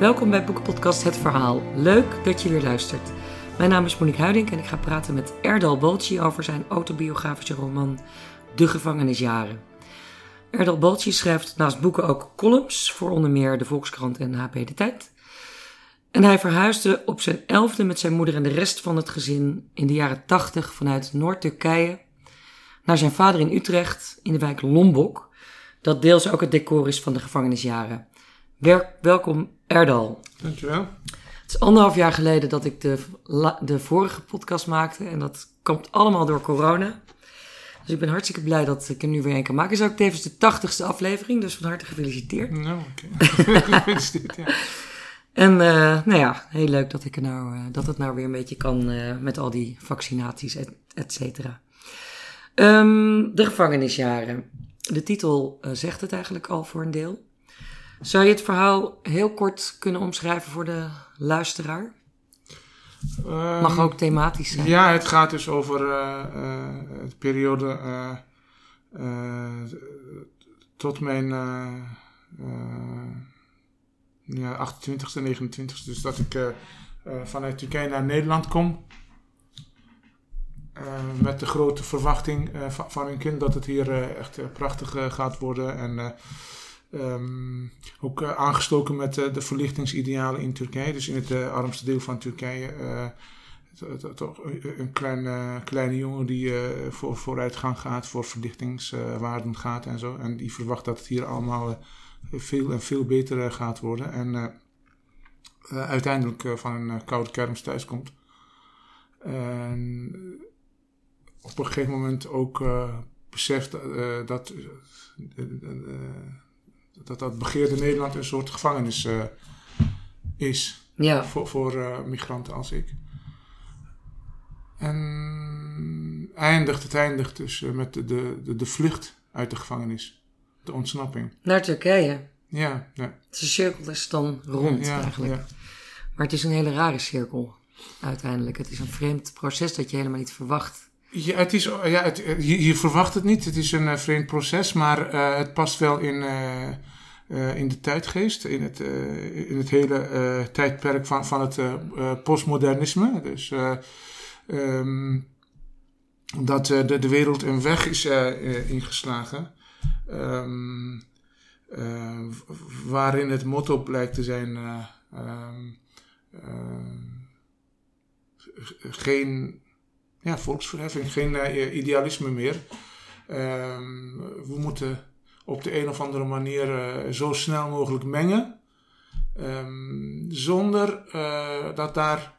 Welkom bij Boekenpodcast Het Verhaal. Leuk dat je weer luistert. Mijn naam is Monique Huiding en ik ga praten met Erdal Bolci over zijn autobiografische roman De Gevangenisjaren. Erdal Bolci schrijft naast boeken ook columns voor onder meer de Volkskrant en HP De Tijd. En hij verhuisde op zijn elfde met zijn moeder en de rest van het gezin in de jaren tachtig vanuit Noord-Turkije naar zijn vader in Utrecht in de wijk Lombok, dat deels ook het decor is van de gevangenisjaren. welkom Erdal. Dankjewel. Het is anderhalf jaar geleden dat ik de, de vorige podcast maakte en dat komt allemaal door corona. Dus ik ben hartstikke blij dat ik er nu weer een kan maken. Het is ook tevens de tachtigste aflevering, dus van harte gefeliciteerd. Nou, oké. gefeliciteerd, ja. En uh, nou ja, heel leuk dat, ik er nou, uh, dat het nou weer een beetje kan uh, met al die vaccinaties, et, et cetera. Um, de gevangenisjaren. De titel zegt het eigenlijk al voor een deel. Zou je het verhaal heel kort kunnen omschrijven voor de luisteraar? Um, Mag ook thematisch zijn. Ja, het gaat dus over uh, uh, de periode uh, tot mijn ja, 28e, 29e. Dus dat ik vanuit Turkije naar Nederland kom. met de grote verwachting van, van, een kind dat het hier echt prachtig gaat worden. En Um, ook uh, aangestoken met uh, de verlichtingsidealen in Turkije. Dus in het uh, armste deel van Turkije. toch een klein, kleine jongen die voor vooruitgang gaat, voor verlichtingswaarden gaat en zo. En die verwacht dat het hier allemaal veel en veel beter gaat worden. En uiteindelijk van een koude kermis thuiskomt. En op een gegeven moment ook beseft dat dat dat begeerde Nederland een soort gevangenis uh, is ja. voor, voor uh, migranten als ik. En eindigt, het eindigt dus uh, met de, de, de, vlucht uit de gevangenis. De ontsnapping. Naar Turkije? Ja. ja. De cirkel is dan rond ja, eigenlijk. Ja. Maar het is een hele rare cirkel uiteindelijk. Het is een vreemd proces dat je helemaal niet verwacht. Ja, het is, ja het, je, je, verwacht het niet. Het is een vreemd proces, maar uh, het past wel in, uh, uh, in de tijdgeest, in het, uh, in het hele uh, tijdperk van, van het postmodernisme. Dus um, dat de, de wereld een weg is ingeslagen. Um, waarin het motto blijkt te zijn: um, geen ja, volksverheffing, geen idealisme meer. we moeten op de een of andere manier uh, zo snel mogelijk mengen. Um, zonder uh, dat daar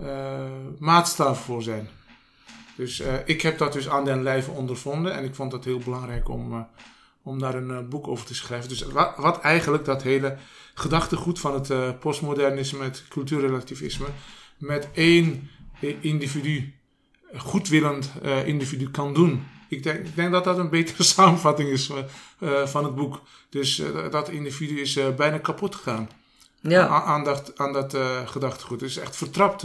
uh, maatstaven voor zijn. Dus ik heb dat dus aan den lijve ondervonden en ik vond het heel belangrijk om, om daar een boek over te schrijven. Dus wat, wat, eigenlijk dat hele gedachtegoed van het postmodernisme, het cultuurrelativisme, met één individu, goedwillend individu kan doen. Ik denk, ik denk dat dat een betere samenvatting is uh, van het boek. Dus uh, dat individu is uh, bijna kapot gegaan. Ja. Aan, dat, aan dat gedachtegoed. Het is echt vertrapt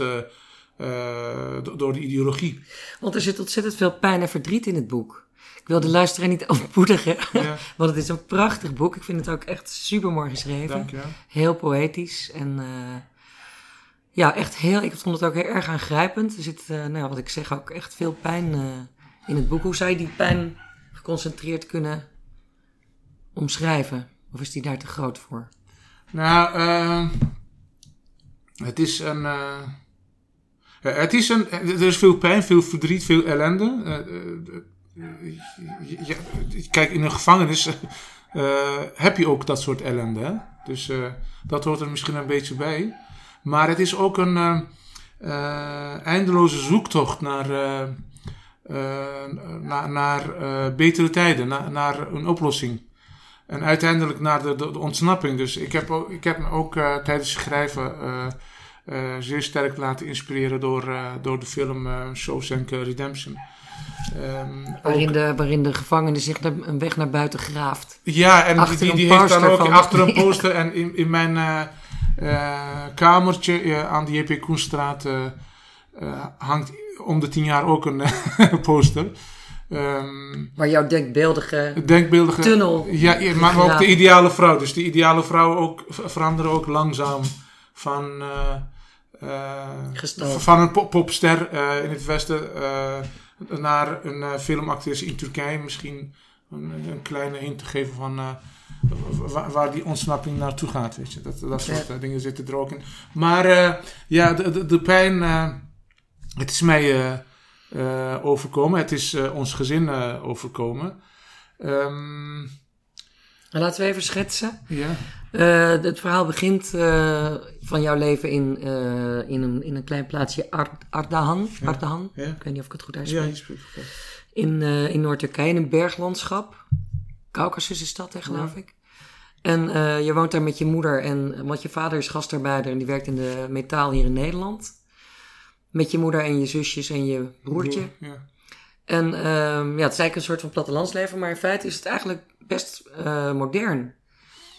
door de ideologie. Want er zit ontzettend veel pijn en verdriet in het boek. Ik wil de luisteraar niet ontmoedigen, ja. want het is een prachtig boek. Ik vind het ook echt super mooi geschreven. Dank je. Heel poëtisch en ja, echt heel. Ik vond het ook heel erg aangrijpend. Er zit, nou, wat ik zeg, ook echt veel pijn in het boek. Hoe zou je die pijn geconcentreerd kunnen omschrijven? Of is die daar te groot voor? Nou, uh, het is een. Uh, het is een. Er is veel pijn, veel verdriet, veel ellende. Ja, kijk, in een gevangenis heb je ook dat soort ellende. Dus dat hoort er misschien een beetje bij. Maar het is ook een eindeloze zoektocht naar uh, naar, uh, betere tijden, naar, naar een oplossing. En uiteindelijk naar de, de, de ontsnapping. Dus ik heb, ook, ik heb me ook uh, tijdens het schrijven zeer sterk laten inspireren door, door de film Shawshank Redemption. Um, waarin, ook, de, waarin de gevangene zich een weg naar buiten graaft. Ja, en achter die, die heeft dan ook van... achter een poster. en in, in mijn kamertje aan de J.P. Koenstraat hangt om de tien jaar ook een poster. ehm, Waar jouw denkbeeldige denkbeeldige tunnel. Ja, ja, maar ook de ideale vrouw. Dus die ideale vrouw ook, veranderen ook langzaam van, uh, uh, van een pop popster uh, in het Westen naar een filmactrice in Turkije. Misschien een, een, kleine hint te geven van waar, waar, die ontsnapping naartoe gaat. Weet je. Dat, dat soort ja. dingen zitten er ook in. Maar ja, de, de, de pijn, het is mij overkomen. Het is ons gezin overkomen. Um, Laten we even schetsen. Ja. Uh, het verhaal begint uh, van jouw leven in, uh, in, een, in een klein plaatsje Ar Ardahan. Ja. Ardahan. Ja. Ik weet niet of ik het goed uitspreek. Ja, In, in Noord-Turkije, in een berglandschap. Caucasus is dat, hè, geloof ik. En je woont daar met je moeder en, want je vader is gastarbeider en die werkt in de metaal hier in Nederland. Met je moeder en je zusjes en je broertje. Ja. En um, ja, het is eigenlijk een soort van plattelandsleven, maar in feite is het eigenlijk best uh, modern.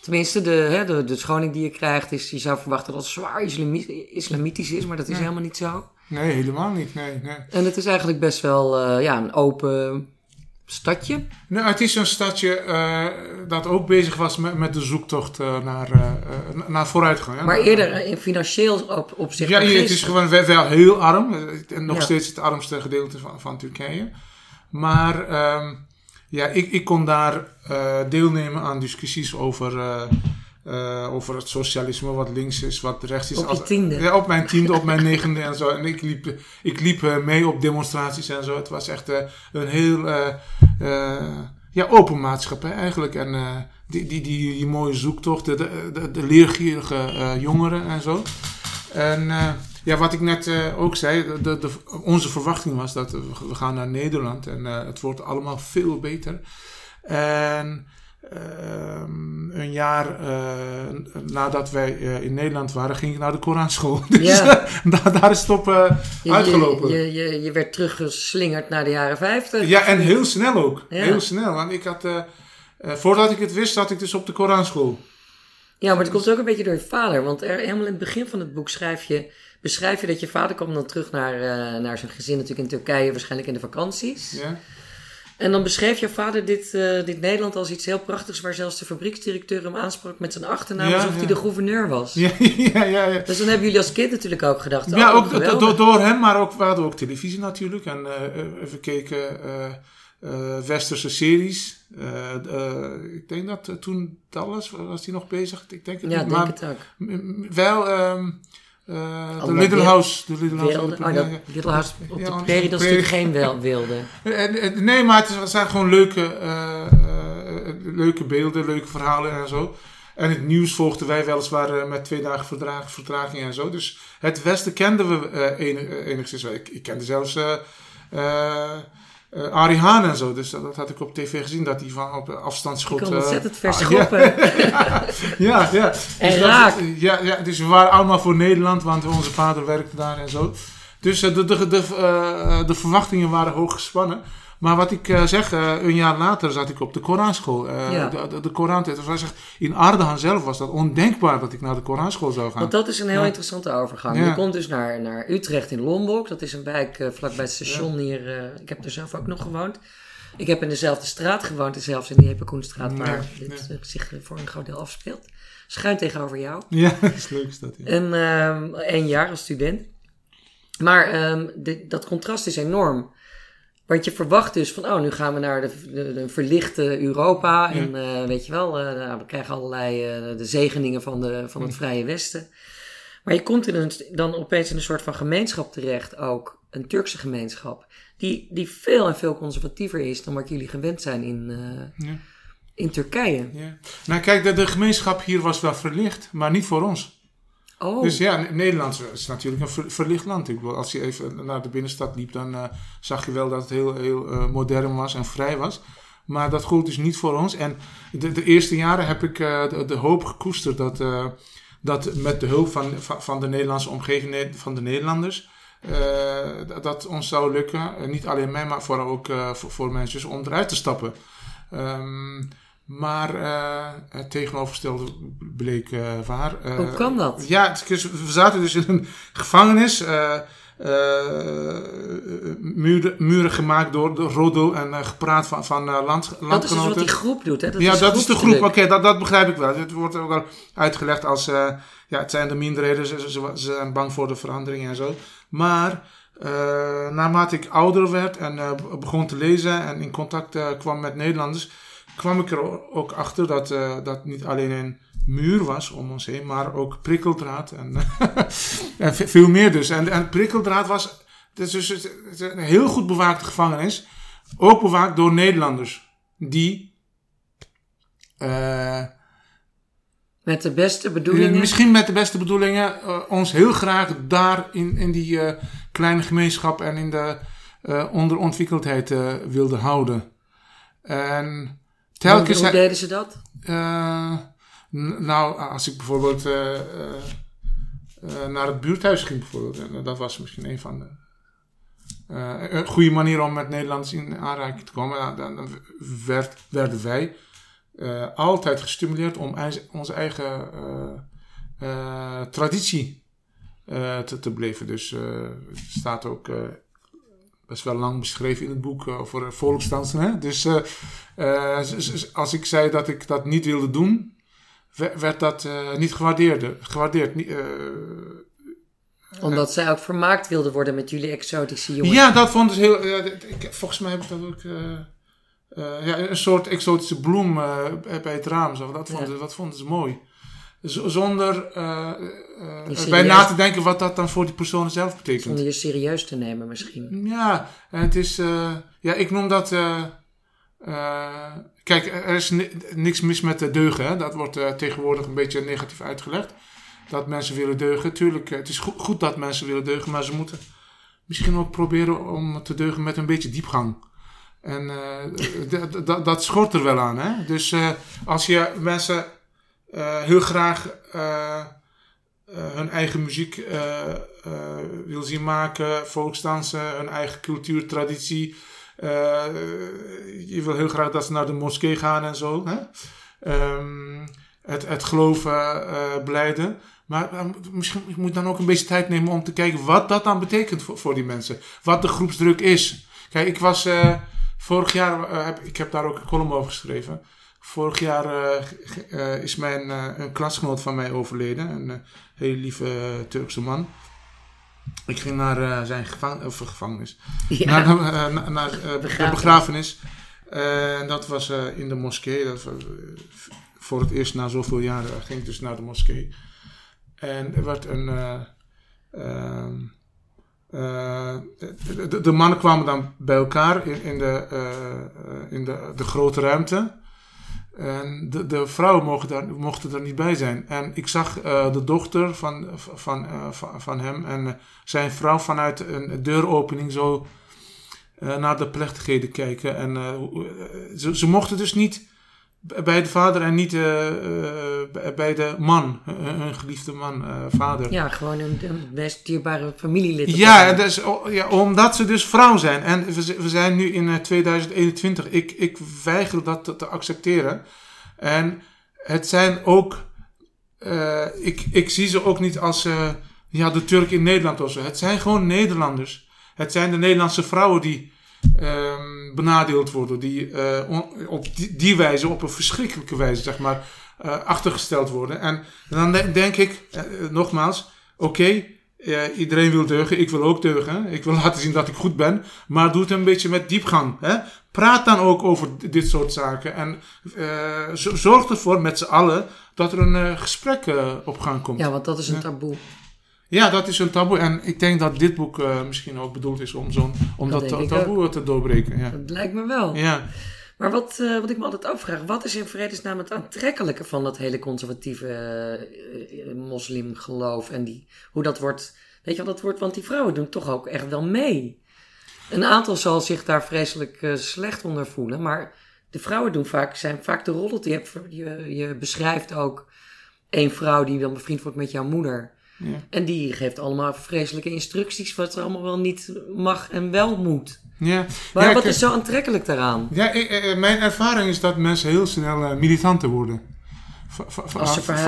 Tenminste, de, hè, de, de schoning die je krijgt, is, je zou verwachten dat het zwaar islamitisch is, maar dat is nee. helemaal niet zo. Nee, helemaal niet. Nee, nee. En het is eigenlijk best wel uh, ja, een open stadje. Nou, het is een stadje uh, dat ook bezig was met, met de zoektocht naar, naar vooruitgang. Hè? Maar eerder in financieel op, opzicht. Ja, het is gewoon wel, wel heel arm. En nog ja. steeds het armste gedeelte van, van Turkije. Maar um, ja, ik, ik kon daar uh, deelnemen aan discussies over, uh, uh, over het socialisme, wat links is, wat rechts is. Op je tiende? Ja, op mijn tiende, op mijn negende en zo. En ik liep, ik liep mee op demonstraties en zo. Het was echt een heel ja, open maatschappij eigenlijk. En die, die, die, die, mooie zoektocht, de, de, de leergierige jongeren en zo. En ja, wat ik net ook zei, de, de, onze verwachting was dat we, gaan naar Nederland en het wordt allemaal veel beter. En uh, een jaar nadat wij in Nederland waren, ging ik naar de Koranschool. Dus ja. daar, daar is het op uitgelopen. Je, je, je, je, werd teruggeslingerd naar de jaren 50. Ja, en heel snel ook. Ja. Heel snel, want ik had, voordat ik het wist, zat ik dus op de Koranschool. Ja, maar het komt ook een beetje door je vader. Want er, helemaal in het begin van het boek schrijf je, beschrijf je dat je vader kwam dan terug naar, naar zijn gezin, natuurlijk in Turkije, waarschijnlijk in de vakanties. Ja. En dan beschreef je vader dit, uh, dit Nederland als iets heel prachtigs, waar zelfs de fabrieksdirecteur hem aansprak met zijn achternaam, Ja, alsof ja. hij de gouverneur was. Ja, ja, ja. ja. Dus dan hebben jullie als kind natuurlijk ook gedacht. Ja, oh, ook door, door hem, maar ook, we hadden ook televisie natuurlijk. En uh, we keken uh, westerse series. Uh, uh, ik denk dat toen Dallas, was hij nog bezig? Ik denk het Ja, niet, denk maar het ook. wel um, uh, de Little House. De Little House. Wilde. op de- Oh, ja, dat ja. Little House op Ja, de prairie, dat is natuurlijk geen wel, wilde. Nee, maar het zijn gewoon leuke, uh, uh, leuke beelden, leuke verhalen en zo. En het nieuws volgden wij weliswaar met twee dagen verdrag, vertraging en zo. Dus het Westen kenden we enig, enigszins. wel. Ik, ik kende zelfs uh, Arie Haan en zo. Dus dat, dat had ik op tv gezien, dat hij van op afstand Je schot. kon uh, ontzettend ver ah, schoppen. ja, ja, ja. Dus En dat- raak. ja, ja, dus we waren allemaal voor Nederland, want onze vader werkte daar en zo. Dus uh, de, de, de, de verwachtingen waren hoog gespannen. Maar wat ik uh, zeg, uh, een jaar later zat ik op de Koranschool. Ja. De, de, de Koran, het was echt, in Ardahan zelf was dat ondenkbaar dat ik naar de Koranschool zou gaan. Want dat is een heel Ja. interessante overgang. Ja. Je komt dus naar, naar Utrecht in Lombok. Dat is een wijk uh, vlakbij het station hier. uh, ik heb er zelf ook nog gewoond. Ik heb in dezelfde straat gewoond, zelfs in die Epekoenstraat, waar dit uh, zich voor een groot deel afspeelt. Schuin tegenover jou. Ja, dat is leuk is dat. Ja. En één jaar als student. Maar um, de, dat contrast is enorm. Want je verwacht dus van, oh, nu gaan we naar de, de, de verlichte Europa. Ja. En uh, weet je wel, uh, nou, we krijgen allerlei uh, de zegeningen van, de, van het. Vrije Westen. Maar je komt in een, dan opeens in een soort van gemeenschap terecht, ook een Turkse gemeenschap, die, die veel en veel conservatiever is dan wat jullie gewend zijn in, Ja. in Turkije. Ja. Nou kijk, de, de gemeenschap hier was wel verlicht, maar niet voor ons. Oh, Dus ja, Ne- Nederland is natuurlijk een ver- verlicht land. Ik als je even naar de binnenstad liep, dan uh, zag je wel dat het heel, heel uh, modern was en vrij was. Maar dat gold dus niet voor ons. En de, eerste jaren heb ik uh, de, hoop gekoesterd dat, dat met de hulp van, van, de Nederlandse omgeving, van de Nederlanders, dat, dat ons zou lukken. Niet alleen mij, maar vooral ook voor, voor mijn zus om eruit te stappen. Um, maar uh, het tegenovergestelde bleek uh, waar. Uh, Hoe kan dat? Ja, het, we zaten dus in een gevangenis. Muren, muren gemaakt door, door Rodo en gepraat van, van land, landgenoten. Dat is dus wat die groep doet, hè? Dat ja, is dat is de groep. Oké, dat, dat begrijp ik wel. Het wordt ook al uitgelegd als, ja, het zijn de minderheden, ze, ze, ze zijn bang voor de verandering en zo. Maar uh, naarmate ik ouder werd en uh, begon te lezen en in contact uh, kwam met Nederlanders, kwam ik er ook achter dat dat niet alleen een muur was om ons heen, maar ook prikkeldraad en, en veel meer dus. En, en prikkeldraad was het is dus een heel goed bewaakte gevangenis, ook bewaakt door Nederlanders die met de beste bedoelingen? Misschien met de beste bedoelingen. Uh, ons heel graag daar in, in die uh, kleine gemeenschap en in de onderontwikkeldheid wilden houden. En telkens... Hoe, hoe deden ze dat? nou, als ik bijvoorbeeld naar het buurthuis ging bijvoorbeeld. dat was misschien een van de... een goede manier om met Nederlanders in aanraking te komen. Dan werd, werden wij altijd gestimuleerd om onze eigen traditie te, te beleven. Dus het staat ook best wel lang beschreven in het boek over volksdansen. Hè? Dus als ik zei dat ik dat niet wilde doen, werd dat niet gewaardeerd. gewaardeerd omdat zij ook vermaakt wilden worden met jullie exotische jongens. Ja, dat vond ik heel. ik, volgens mij heb ik dat ook. Uh, ja, een soort exotische bloem uh, bij het raam. Zo. Dat, vonden, ja. dat vonden ze mooi. Zonder uh, bij na te denken wat dat dan voor die personen zelf betekent. Zonder je serieus te nemen misschien. Ja, het is... ja, ik noem dat... kijk, er is niks mis met de deugen. Hè? Dat wordt tegenwoordig een beetje negatief uitgelegd. Dat mensen willen deugen. Tuurlijk, het is goed, goed dat mensen willen deugen. Maar ze moeten misschien ook proberen om te deugen met een beetje diepgang. En dat schort er wel aan. Hè? Dus als je mensen heel graag hun eigen muziek wil zien maken, volksdansen, hun eigen cultuur, traditie. je wil heel graag dat ze naar de moskee gaan en zo. Hè? Um, het, het geloven blijden. Maar misschien moet je dan ook een beetje tijd nemen om te kijken wat dat dan betekent voor, voor die mensen. Wat de groepsdruk is. Kijk, ik was Vorig jaar uh, heb ik heb daar ook een column over geschreven. Vorig jaar uh, uh, is mijn, een klasgenoot van mij overleden. Een hele lieve Turkse man. Ik ging naar zijn gevang of, gevangenis. Ja. Naar, naar de begrafenis. en dat was in de moskee. Dat was, voor het eerst na zoveel jaren ging ik dus naar de moskee. En er werd een ehm, uh, de, de, mannen kwamen dan bij elkaar in, in, de, in de, de grote ruimte. En de, de vrouwen mochten daar, mochten er niet bij zijn. En ik zag uh, de dochter van, van, van, van, hem en zijn vrouw vanuit een deuropening zo naar de plechtigheden kijken. En ze, ze mochten dus niet bij de vader en niet uh, bij de man, een geliefde man, vader. Ja, gewoon een, een best dierbare familielid. Ja, dus, ja, omdat ze dus vrouw zijn. En we, we zijn nu in 2021. Ik, ik weiger dat te, te, accepteren. En het zijn ook, ik, ik zie ze ook niet als ja, de Turk in Nederland of zo. Het zijn gewoon Nederlanders. Het zijn de Nederlandse vrouwen die um, benadeeld worden. Die uh, op die, die, wijze, op een verschrikkelijke wijze, zeg maar, uh, achtergesteld worden. En dan denk ik, uh, nogmaals, oké, okay, iedereen wil deugen, ik wil ook deugen. Ik wil laten zien dat ik goed ben, maar doe het een beetje met diepgang. Hè? Praat dan ook over dit soort zaken en zorg ervoor met z'n allen dat er een gesprek op gang komt. Ja, want dat is een taboe. Ja, dat is een taboe. En ik denk dat dit boek uh, misschien ook bedoeld is om, zo'n, om dat, dat taboe te doorbreken. Ja. Dat lijkt me wel. Ja. Maar wat, uh, wat ik me altijd afvraag, wat is in vredesnaam het aantrekkelijke van dat hele conservatieve uh, moslimgeloof en die, hoe dat wordt, weet je wat dat wordt, want die vrouwen doen toch ook echt wel mee. Een aantal zal zich daar vreselijk slecht onder voelen, maar de vrouwen doen vaak, zijn vaak de rollen. Je, je, je beschrijft ook een vrouw die dan bevriend wordt met jouw moeder. Ja. En die geeft allemaal vreselijke instructies wat er allemaal wel niet mag en wel moet. Ja. Maar wat is zo aantrekkelijk daaraan? Ja, ik, mijn ervaring is dat mensen heel snel uh, militanten worden.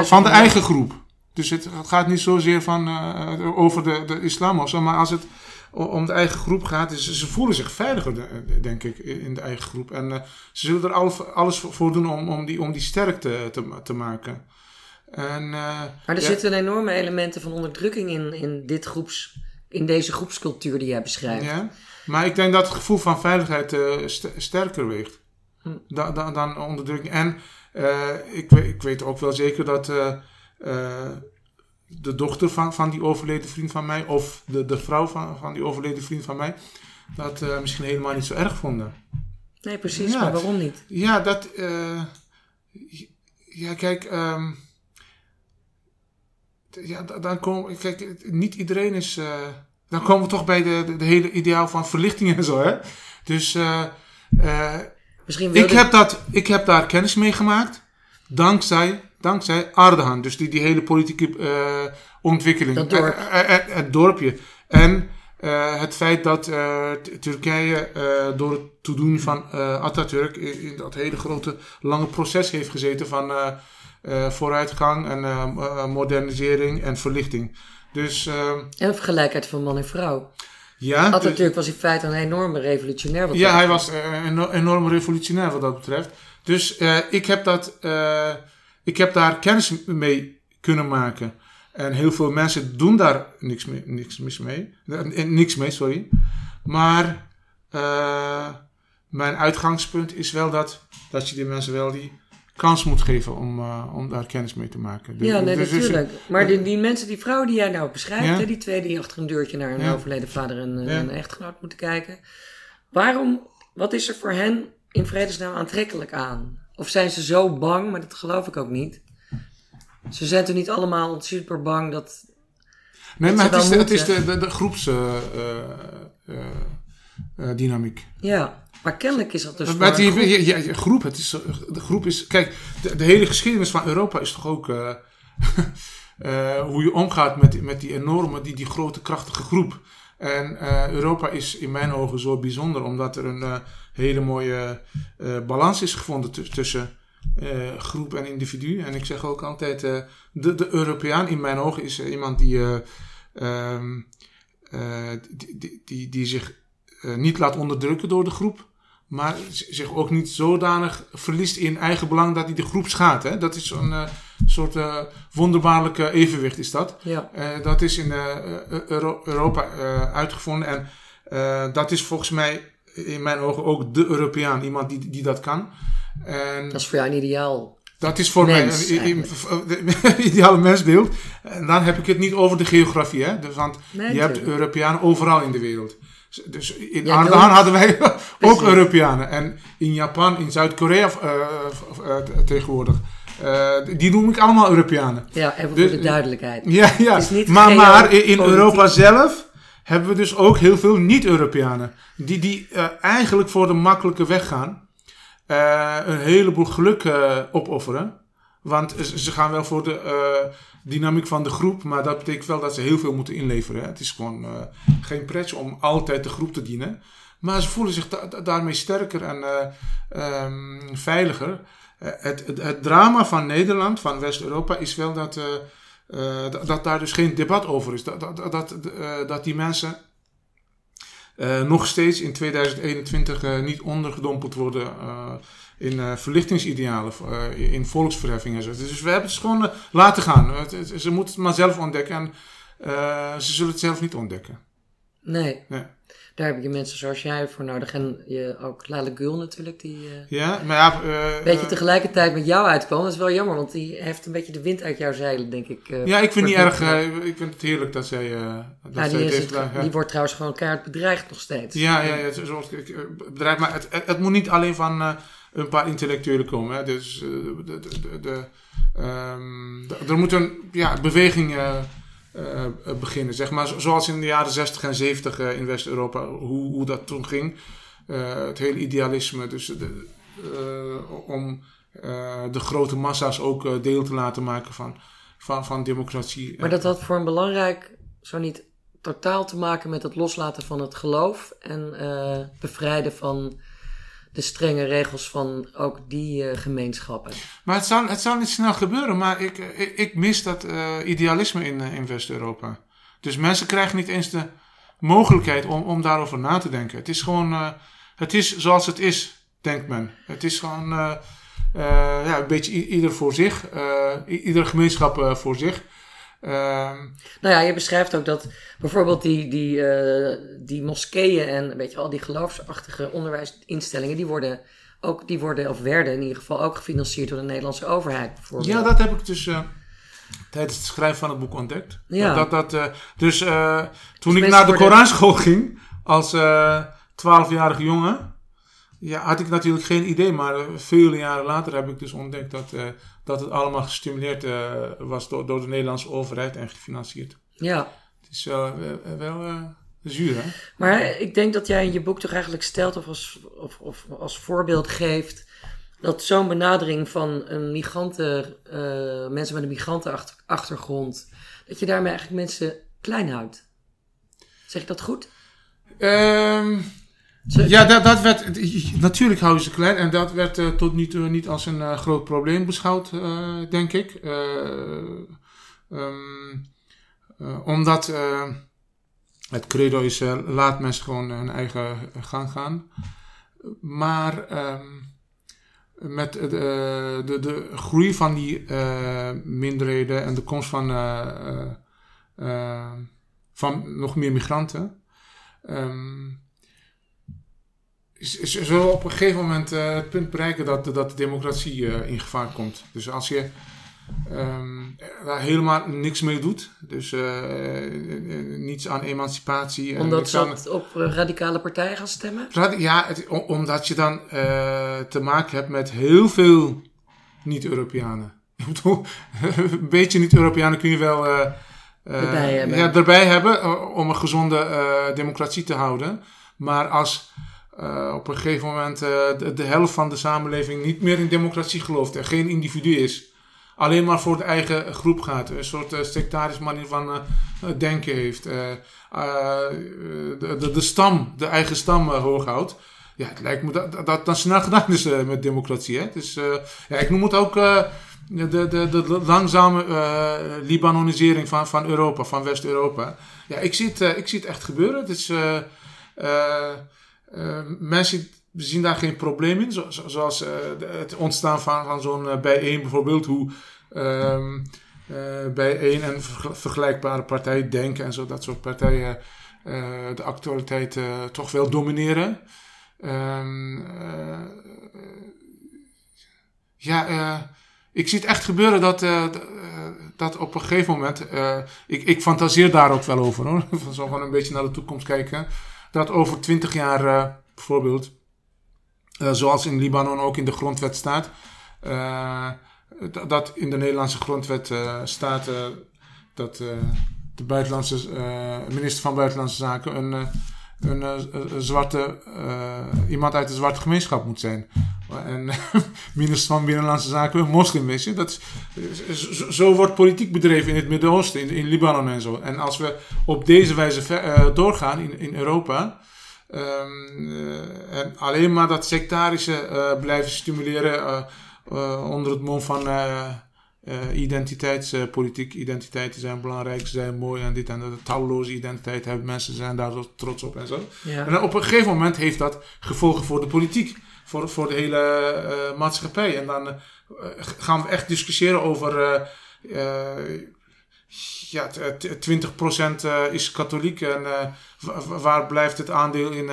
van de eigen groep. Dus het gaat niet zozeer van, uh, over de, de islam of zo, maar als het om de eigen groep gaat, is, ze voelen zich veiliger, denk ik, in de eigen groep. En uh, ze zullen er alles voor doen om, om, die, om die sterk te, te, te maken. En, uh, maar er ja. zitten enorme elementen van onderdrukking in, in, dit groeps, in deze groepscultuur die jij beschrijft. Ja, maar ik denk dat het gevoel van veiligheid st sterker weegt hm. dan, dan, dan onderdrukking. En ik, ik weet ook wel zeker dat de dochter van, van die overleden vriend van mij, of de, de vrouw van, van die overleden vriend van mij, dat uh, misschien helemaal niet zo erg vonden. Nee, precies, maar waarom niet? Ja, dat. Uh, ja, kijk. Um, ja, dan komen. Kijk, niet iedereen is. Uh, dan komen we toch bij de, de, de, hele ideaal van verlichting en zo, hè? Dus. Misschien ik, heb dat, ik heb daar kennis mee gemaakt. Dankzij dankzij Ardahan. Dus die, die hele politieke uh, ontwikkeling. Dat dorp. het dorpje. En uh, het feit dat uh, Turkije door het toedoen van Atatürk in, in, dat hele grote lange proces heeft gezeten van vooruitgang en modernisering en verlichting. Dus, en gelijkheid van man en vrouw. Ja, Atatürk dus, was in feite een enorme revolutionair. Wat ja, hij was een enorm revolutionair wat dat betreft. Dus ik heb dat ik heb daar kennis mee kunnen maken. En heel veel mensen doen daar niks, mee, niks mis mee. Eh, niks mee, sorry. Maar uh, mijn uitgangspunt is wel dat, dat je die mensen wel die kans moet geven om, uh, om daar kennis mee te maken. Dus, ja, nee, dus, natuurlijk. maar die, die mensen, die vrouw die jij nou beschrijft, hè, die twee die achter een deurtje naar een ja. overleden vader en ja. een echtgenoot moeten kijken. Waarom, wat is er voor hen in vredesnaam aantrekkelijk aan? Of zijn ze zo bang, maar dat geloof ik ook niet. Ze zijn toch niet allemaal super bang dat. Nee, maar het is, de, het is, de, de, de groepsdynamiek. Uh, uh, ja, maar kennelijk is dat dus. Maar die, groep. Ja, ja, groep, het is, de groep is. Kijk, de, de hele geschiedenis van Europa is toch ook. Uh, hoe je omgaat met, met die enorme, die, die grote, krachtige groep. En Europa is in mijn ogen zo bijzonder, omdat er een hele mooie balans is gevonden tussen uh, groep en individu. En ik zeg ook altijd, uh, de, de Europeaan in mijn ogen is iemand die, um, die, die, die, die, zich niet laat onderdrukken door de groep. Maar zich ook niet zodanig verliest in eigen belang dat hij de groep schaadt. Hè? Dat is een soort wonderbaarlijke evenwicht is dat. Ja. dat is in Euro Europa uitgevonden. En dat is volgens mij in mijn ogen ook de Europeaan, iemand die, die dat kan. En dat is voor jou een ideaal. Dat is voor mij een ideale mensbeeld. En dan heb ik het niet over de geografie, hè? Dus, want je hebt Europeanen overal in de wereld. Dus in ja, hadden wij ook Europeanen. En in Japan, in Zuid-Korea uh, uh, tegenwoordig. Uh, die noem ik allemaal Europeanen. Ja, even voor dus, de duidelijkheid. Ja, ja. maar, maar in Europa zelf hebben we dus ook heel veel niet-Europeanen. Die, die uh, eigenlijk voor de makkelijke weg gaan. Uh, een heleboel geluk opofferen. Want ze gaan wel voor de dynamiek van de groep. Maar dat betekent wel dat ze heel veel moeten inleveren. Hè. Het is gewoon geen pretje om altijd de groep te dienen. Maar ze voelen zich da daarmee sterker en um, veiliger. Het, het, het, drama van Nederland, van West-Europa, is wel dat dat, daar dus geen debat over is. Dat, dat, dat, dat die mensen nog steeds in 2021 niet ondergedompeld worden in verlichtingsidealen, in volksverheffingen. Dus we hebben het gewoon laten gaan. ze moeten het maar zelf ontdekken en ze zullen het zelf niet ontdekken. Nee. nee daar heb je mensen zoals jij voor nodig. En je, ook Lale Gul natuurlijk, die ja, maar ja, uh, beetje tegelijkertijd met jou uitkwam. Dat is wel jammer, want die heeft een beetje de wind uit jouw zeilen, denk ik. ja, ik vind niet erg. ik vind het heerlijk dat zij, dat ja, die, het, die wordt trouwens gewoon keihard bedreigd nog steeds. Ja, ja, ja zoals bedreigd. Maar het, het, moet niet alleen van een paar intellectuelen komen. Hè. Dus de, de, de, de um, er moet een ja, beweging uh, beginnen. Zeg maar zoals in de jaren 60 en 70 uh, in West-Europa, hoe, hoe dat toen ging. het hele idealisme, dus de, om de grote massa's ook deel te laten maken van, van, van democratie. Maar dat had voor een belangrijk, zo niet totaal te maken met het loslaten van het geloof en bevrijden van de strenge regels van ook die uh, gemeenschappen. Maar het zal, het zal niet snel gebeuren, maar ik, ik, ik mis dat uh, idealisme in, in West-Europa. Dus mensen krijgen niet eens de mogelijkheid om, om daarover na te denken. Het is gewoon, het is zoals het is, denkt men. Het is gewoon ja, een beetje ieder voor zich, iedere gemeenschap voor zich. Ehm, nou ja, je beschrijft ook dat bijvoorbeeld die, die, uh, die moskeeën en weet je, al die geloofsachtige onderwijsinstellingen, die worden ook, die worden, of werden in ieder geval ook gefinancierd door de Nederlandse overheid. Bijvoorbeeld. Ja, dat heb ik dus uh, tijdens het schrijven van het boek ontdekt. Ja. Dat, dat, uh, dus toen dus ik naar de Koranschool ging, als twaalfjarige jongen, ja, had ik natuurlijk geen idee, maar vele jaren later heb ik dus ontdekt dat, uh, dat het allemaal gestimuleerd uh, was door, door de Nederlandse overheid en gefinancierd. Ja. Het is uh, wel zuur, hè? Maar ik denk dat jij in je boek toch eigenlijk stelt of als, of, of als voorbeeld geeft dat zo'n benadering van een migranten, mensen met een migrantenachtergrond, dat je daarmee eigenlijk mensen klein houdt. Zeg ik dat goed? Um, ja, dat, dat werd, natuurlijk houden ze klein en dat werd uh, tot nu toe niet als een uh, groot probleem beschouwd, uh, denk ik. Um, omdat het credo is, laat mensen gewoon hun eigen gang gaan. Maar um, met de, de, de groei van die minderheden en de komst van, van nog meer migranten... Um, zullen we op een gegeven moment uh, het punt bereiken dat, dat de democratie uh, in gevaar komt. Dus als je um, daar helemaal niks mee doet, dus uh, niets aan emancipatie. Omdat ze aan, op radicale partijen gaan stemmen? Ja, het, omdat je dan te maken hebt met heel veel niet-Europeanen. een beetje niet-Europeanen kun je wel erbij hebben. Ja, erbij hebben om een gezonde democratie te houden. Maar als uh, op een gegeven moment uh, de, helft van de samenleving niet meer in democratie gelooft en geen individu is. Alleen maar voor de eigen groep gaat. Een soort uh, manier van denken heeft. de, de, de, stam, de eigen stam hoog houdt. Ja, het lijkt me dat dat, dat snel gedaan is met democratie. Dus, ja, ik noem het ook de, de, de, langzame Libanonisering van, van Europa, van West-Europa. Ja, ik zie, het, ik zie het echt gebeuren. Het is... mensen zien daar geen probleem in. Zo, zoals uh, het ontstaan van, van zo'n uh, bijeen bijvoorbeeld. Hoe um, bijeen en vergelijkbare partijen denken en zo. Dat soort partijen de actualiteit toch wel domineren. Um, ja, ik zie het echt gebeuren dat, dat op een gegeven moment... ik, ik fantaseer daar ook wel over hoor. Zo gewoon een beetje naar de toekomst kijken dat over twintig jaar uh, bijvoorbeeld, uh, zoals in Libanon ook in de grondwet staat, uh, dat in de Nederlandse grondwet staat dat de buitenlandse, minister van Buitenlandse Zaken een, een, een zwarte, iemand uit de zwarte gemeenschap moet zijn. En minister van Binnenlandse Zaken een moslim is. Dat is, zo, wordt politiek bedreven in het Midden-Oosten, in, Libanon en zo. En als we op deze wijze ver, doorgaan in, in Europa. Uh, en alleen maar dat sectarische blijven stimuleren onder het mom van identiteitspolitiek. Identiteiten zijn belangrijk, ze zijn mooi en dit en dat. Talloze identiteit hebben mensen zijn daar trots op en zo. Ja. En op een gegeven moment heeft dat gevolgen voor de politiek voor, voor de hele uh, maatschappij. En dan uh, gaan we echt discussiëren over. Ja, 20% is katholiek en waar blijft het aandeel in,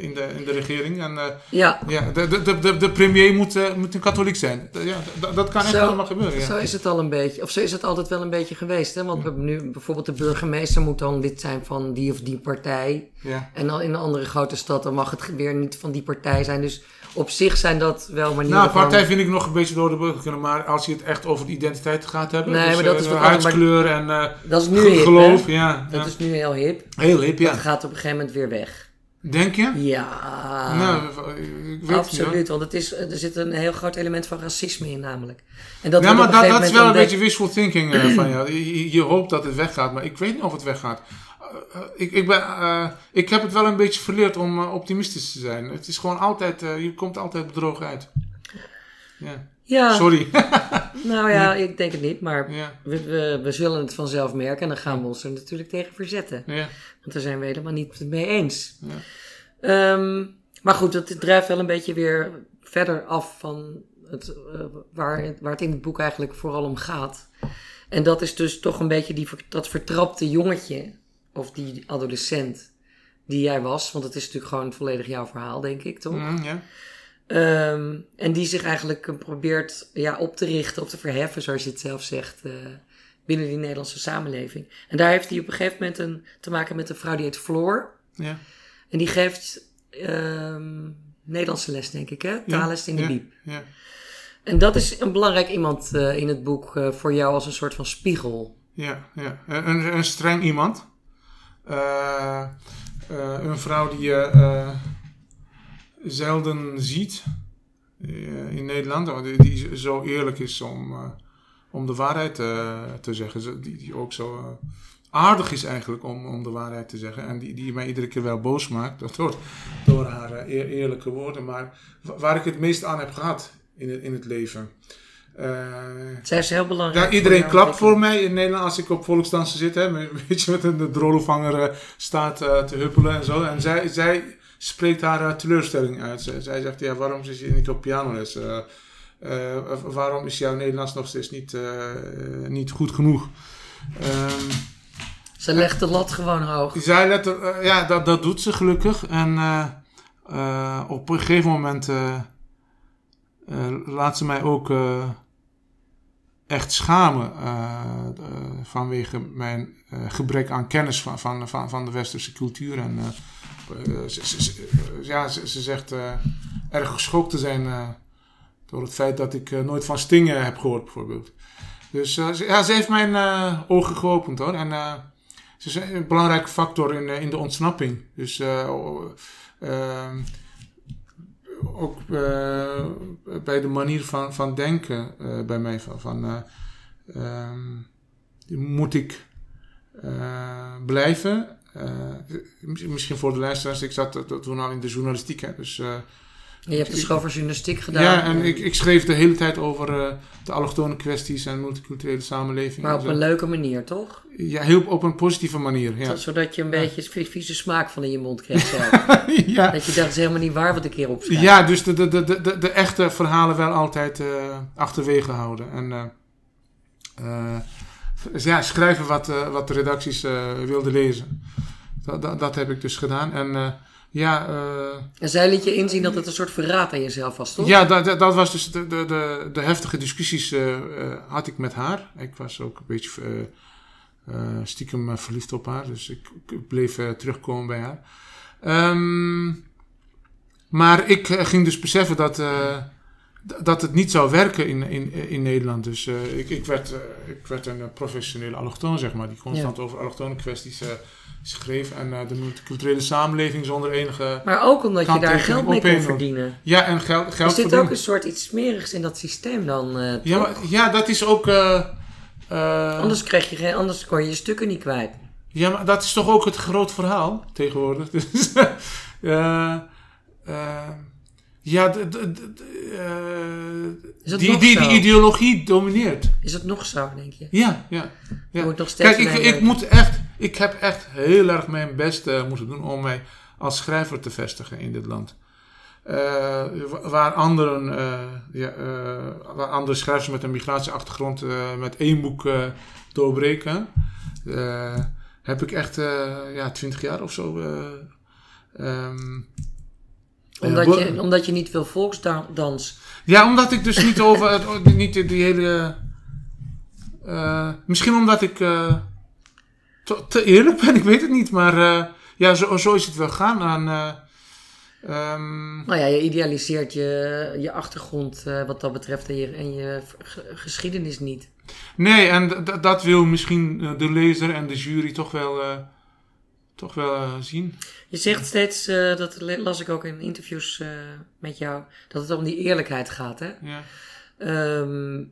in, de, in de regering? En, ja. ja de, de, de, de premier moet, moet een katholiek zijn. Ja, dat kan echt zo, allemaal gebeuren. Ja. Zo is het al een beetje, of zo is het altijd wel een beetje geweest. Hè? Want we hebben nu bijvoorbeeld de burgemeester moet dan lid zijn van die of die partij. Ja. En dan in een andere grote stad dan mag het weer niet van die partij zijn. Dus op zich zijn dat wel manieren Nou, partij vind ik nog een beetje door de burger kunnen. Maar als je het echt over de identiteit gaat hebben. Nee, dus, maar dat is uh, huidskleur en uh, dat is nu hip, geloof. Ja, dat ja. is nu heel hip. Heel hip, ja. Dat gaat op een gegeven moment weer weg. Denk je? Ja. Nou, ik weet Absoluut, niet, want het is, er zit een heel groot element van racisme in namelijk. En dat ja, maar dat, dat is wel een beetje wishful thinking uh, van jou. Je, je, hoopt dat het weggaat, maar ik weet niet of het weggaat. Eh, ik, ik, ben, eh, ik heb het wel een beetje verleerd om eh, optimistisch te zijn. Het is gewoon altijd, je komt altijd bedrogen uit. Ja. Ja, Sorry. nou ja, ik denk het niet, maar ja, we, we, we zullen het vanzelf merken en dan gaan we ons er natuurlijk tegen verzetten. ja, Want daar zijn we helemaal niet mee eens. ja. Ehm, maar goed, het drijft wel een beetje weer verder af van het, waar, het- waar het in het boek eigenlijk vooral om gaat. En dat is dus toch een beetje die, dat vertrapte jongetje, of die adolescent die jij was. Want het is natuurlijk gewoon volledig jouw verhaal, denk ik, toch? Mm, ja. Ehm, en die zich eigenlijk eh, probeert ja, op te richten, op te verheffen, zoals je het zelf zegt, eh, binnen die Nederlandse samenleving. En daar heeft hij op een gegeven moment een, te maken met een vrouw die heet Floor. ja. En die geeft ehm, Nederlandse les, denk ik, hè? Taalles in de ja, Biep. Ja. En dat is een belangrijk iemand eh, in het boek voor jou als een soort van spiegel. Ja, ja. Een, een streng iemand. Eh, eh, een vrouw die je eh, zelden ziet in Nederland. want Die, die zo eerlijk is om, om de waarheid te zeggen. Die, die ook zo aardig is eigenlijk om, om de waarheid te zeggen. En die, die mij iedere keer wel boos maakt door, door haar eer- eerlijke woorden. Maar wa- waar ik het meest aan heb gehad in in het leven. Eh, Zij is heel belangrijk. ja, iedereen klapt voor mij in Nederland als ik op volksdansen zit. Hè, weet je, met een drollenvanger eh, staat eh, te huppelen en zo. En zij, zij spreekt haar teleurstelling uit. Zij, zij zegt, ja, waarom zit je niet op pianoles? Eh, waarom is jouw Nederlands nog steeds niet, niet goed genoeg? Ehm, Ze legt de lat gewoon hoog. zij let er, ja, dat, dat doet ze gelukkig. En op een gegeven moment laat ze mij ook echt schamen eh, eh, vanwege mijn eh, gebrek aan kennis van, van, van, van de westerse cultuur. En ze, ja, ze, ze zegt erg geschokt te zijn door het feit dat ik nooit van stingen heb gehoord, bijvoorbeeld. Dus ze, ja, ze heeft mijn ogen geopend hoor. En ze is een belangrijke factor in, in de ontsnapping. Dus o- ehm, ook eh, bij de manier van, van denken eh, bij mij. Van, van eh, ehm, moet ik blijven? Mis- misschien voor de luisteraars, ik zat toen al in de journalistiek. Hè, dus, Je hebt de journalistiek gedaan. ja, en ik, ik schreef de hele tijd over eh, de allochtone kwesties en multiculturele samenleving. Maar op een leuke manier, toch? Ja, heel op een positieve manier. Ja. Zodat je een beetje vi- vieze smaak van in je mond kreeg ja. dat je dacht, het is helemaal niet waar wat ik hier opschrijf. Ja, dus de, de, de, de, de echte verhalen wel altijd eh, achterwege houden. En eh, ja, schrijven wat, wat de redacties wilden lezen. Dat, dat, dat heb ik dus gedaan. En ja, eh, En zij liet je inzien dat het een soort verraad aan jezelf was, toch? ja dat, dat, dat was dus de, de, de, de heftige discussies eh, eh, had ik met haar. Ik was ook een beetje stiekem verliefd op haar. Dus ik, ik bleef terugkomen bij haar. Ehm, maar ik ging dus beseffen dat, dat het niet zou werken in, in, in Nederland. Dus eh, ik, ik, werd, eh, ik werd een eh, professionele allochtoon, zeg maar. Die constant over allochtone kwesties schreef. En de multiculturele samenleving zonder enige... Maar ook omdat je daar geld mee kon verdienen. Ja, en geld, geld Is dit verdienen. ook een soort iets smerigs in dat systeem dan? Ja, maar, ja, dat is ook. Anders, kreeg je geen, anders kon je je stukken niet kwijt. Ja, maar dat is toch ook het groot verhaal tegenwoordig. Dus, ja, de, dat eh, die, die, ideologie domineert. Is het nog zo, denk je? Ja, ja. ja. Moet nog steeds Kijk, ik, ik, moet echt, ik heb echt heel erg mijn best eh, moeten doen om mij als schrijver te vestigen in dit land. Eh, wa- waar anderen, ja, waar andere schrijvers met een migratieachtergrond met één boek doorbreken, heb ik echt ja, twintig jaar of zo. eh, ehm, Omdat, je, omdat je niet wil volksdans. ja, omdat ik dus niet over het, niet die, hele. eh, misschien omdat ik eh, te, te eerlijk ben, ik weet het niet, maar eh, ja, zo, zo is het wel gaan aan. eh, ehm, Nou ja, je idealiseert je, je achtergrond wat dat betreft en je, en je ge- geschiedenis niet. nee, en dat wil misschien de lezer en de jury toch wel, toch wel eh, zien. Je zegt steeds, eh, dat las ik ook in interviews eh, met jou, dat het om die eerlijkheid gaat. Hè? Ja. Ehm,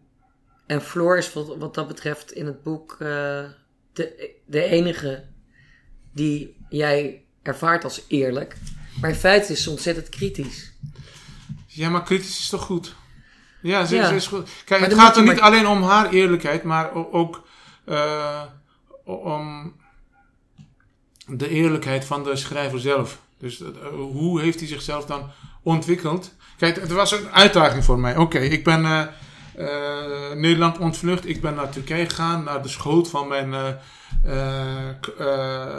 en Floor is wat, wat dat betreft in het boek de, de enige die jij ervaart als eerlijk. Maar in feite is ze ontzettend kritisch. Ja, maar kritisch is toch goed? Ja, ze, Ja. ze is goed. Kijk, Maar het gaat er niet maar- alleen om haar eerlijkheid, maar ook om de eerlijkheid van de schrijver zelf. Dus eh, hoe heeft hij zichzelf dan ontwikkeld? Kijk, het was een uitdaging voor mij. Oké, ik ben eh, eh, Nederland ontvlucht. Ik ben naar Turkije gegaan, naar de schoot van mijn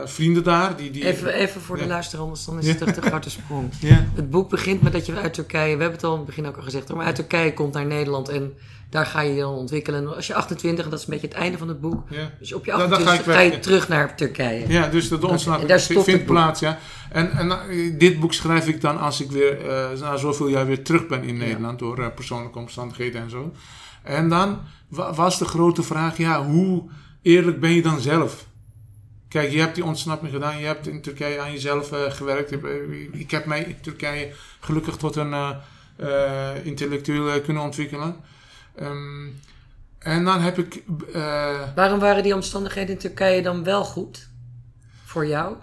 vrienden daar. Die, die, Even, even voor de Ja. luisteraar, anders dan is het echt een grote sprong. Ja. Het boek begint met dat je uit Turkije, we hebben het al in het begin ook al gezegd, maar uit Turkije komt naar Nederland en daar ga je je dan ontwikkelen. En als je 28, dat is een beetje het einde van het boek, Ja. dus op je Dan- dan ga 28 ik ga, je weg. terug naar Turkije. Ja, dus daar stopt vindt plaats, ja. En, en eh, dit boek schrijf ik dan als ik weer eh, na zoveel jaar weer terug ben in Ja. Nederland door eh, persoonlijke omstandigheden en zo. En dan wa- was de grote vraag, ja, hoe eerlijk ben je dan zelf? Kijk, je hebt die ontsnapping gedaan, je hebt in Turkije aan jezelf eh, gewerkt. Ik, eh, ik heb mij in Turkije gelukkig tot een eh, intellectueel kunnen ontwikkelen. Ehm, en dan heb ik Waarom waren die omstandigheden in Turkije dan wel goed? Voor jou?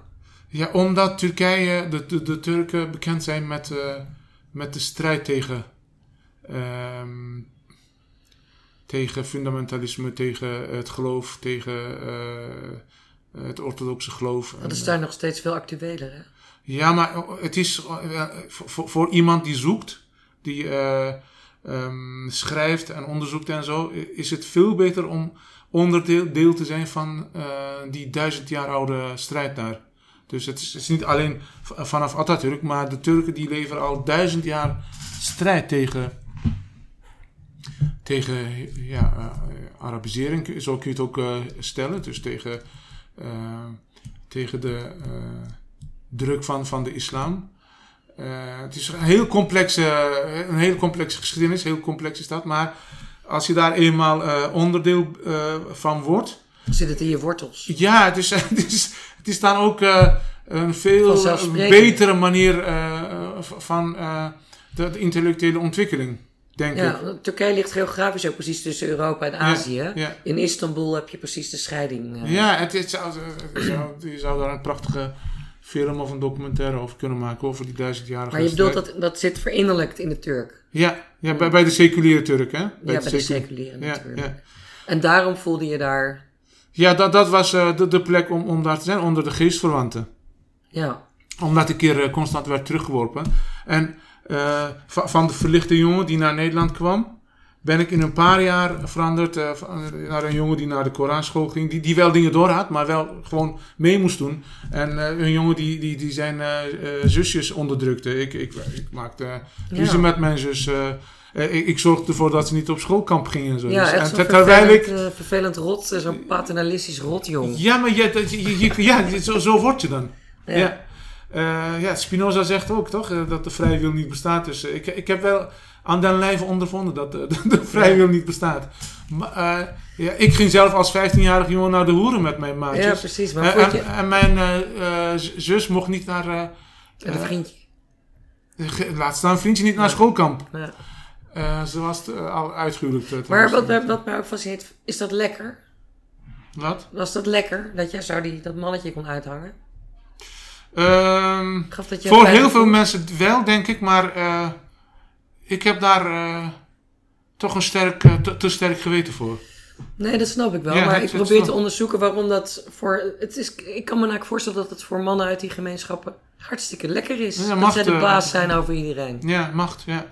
Ja, omdat Turkije, de, de, de Turken bekend zijn met, met de strijd tegen, ehm, tegen fundamentalisme, tegen het geloof, tegen eh, het orthodoxe geloof. Dat is daar nog steeds veel actueler, hè? Ja, maar het is eh, voor, iemand die zoekt, die eh, ehm, schrijft en onderzoekt en zo, is het veel beter om onderdeel deel te zijn van eh, die duizend jaar oude strijd daar. Dus het is, het is niet alleen vanaf Atatürk, maar de Turken die leveren al duizend jaar strijd tegen, tegen ja, eh, Arabisering, zo kun je het ook eh, stellen. Dus tegen, eh, tegen de druk van, van de islam. Het is een heel complexe, een heel complexe geschiedenis, heel complex is dat. Maar als je daar eenmaal onderdeel van wordt, Zit het in je wortels? ja, het is, het is, het is dan ook een veel betere manier van de, de intellectuele ontwikkeling, denk. Ja, Turkije ligt geografisch ook precies tussen Europa en Azië. Ja, In Istanbul heb je precies de scheiding. eh. ja het, het zou, het zou- je zou daar een prachtige film of een documentaire over kunnen maken, over die duizendjarige Maar je bedoelt dat dat zit verinnerlijkt in de Turk. Ja, ja bij, bij de seculiere Turk, hè? ja, bij de secu- seculiere ja. En daarom voelde je daar... ja dat, dat was eh, de, de plek om, om daar te zijn, onder de geestverwanten. Ja, Omdat ik keer eh, constant werd teruggeworpen. En eh, va- van de verlichte jongen die naar Nederland kwam, ben ik in een paar jaar veranderd van- naar een jongen die naar de Koranschool ging. Die, die wel dingen door had, maar wel gewoon mee moest doen. En eh, een jongen die, die, die zijn zusjes onderdrukte. Ik, ik, ik maakte ruzie Ja. met mijn zus. ik, ik zorgde ervoor dat ze niet op schoolkamp gingen. En zo. ja Dus- echt en zo'n vervelend, ik vervelend rot, zo'n paternalistisch rotjong. ja, maar je, je, je- ja, zo, zo word je dan. Ja. Ja. Eh, ja, Spinoza zegt ook toch eh, dat de vrije wil niet bestaat. Dus eh, ik, ik heb wel aan den lijve ondervonden dat de, de, de vrije Ja. wil niet bestaat. Maar, ja, ik ging zelf als 15-jarig jongen naar de hoeren met mijn Ja, maatjes. precies. Maar en, je... en mijn zus mocht niet naar. eh, Een vriendje. laat staan, vriendje niet naar schoolkamp. Ja. Ze was al uitgehuwelijkt. eh, Maar wat, mij- wat mij ook fascineert, is dat lekker? Wat? Was dat lekker, dat jij zo die, dat mannetje kon uithangen? Ehm, Gaf dat je Voor heel veel mensen wel, denk ik, maar eh, ik heb daar eh, toch een sterk, eh, te, te sterk geweten voor. Nee, dat snap ik wel. Ja, maar ik probeer te onderzoeken waarom dat voor... Het is, ik kan me eigenlijk voorstellen dat het voor mannen uit die gemeenschappen hartstikke lekker is. Ja, dat macht, zij de baas zijn over iedereen. Ja, macht, ja.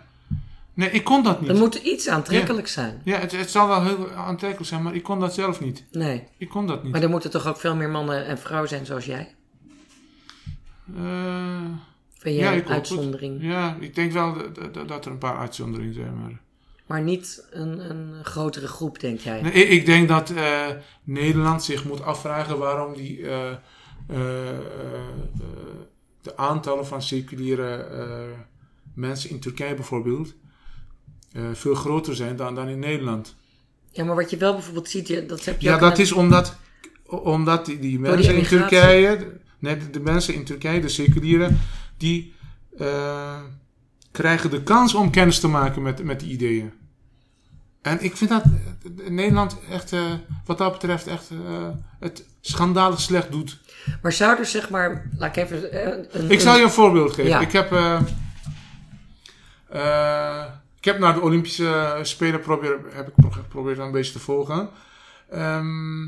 Nee, ik kon dat Er niet. moet iets aantrekkelijk zijn. Ja, het, het zal wel heel aantrekkelijk zijn, maar ik kon dat zelf niet. Nee, Ik kon dat niet. maar er moeten toch ook veel meer mannen en vrouwen zijn zoals jij? Eh, Vind Ja, jij een uitzondering? ja, ik denk wel dat, dat- dat er een paar uitzonderingen zijn, maar... Maar niet een, een grotere groep, denk jij? Nee, ik, denk dat eh, Nederland zich moet afvragen waarom die, eh, de aantallen van eh, mensen in Turkije bijvoorbeeld veel groter zijn dan, dan in Nederland. Ja, maar wat je wel bijvoorbeeld ziet, dat heb je Ja, dat is omdat, omdat die, mensen in. Turkije, nee, de, mensen in Turkije, de seculieren, die eh, krijgen de kans om kennis te maken met, met die ideeën. En ik vind dat eh, Nederland echt, eh, wat dat betreft, echt het schandalig slecht doet. Maar zou er zeg maar, laat ik even... een, Ik zal je een- voorbeeld geven. Ja. Ik, heb, ik heb naar de Olympische Spelen probeer, heb ik pro- geprobeerd een beetje te volgen. Ehm,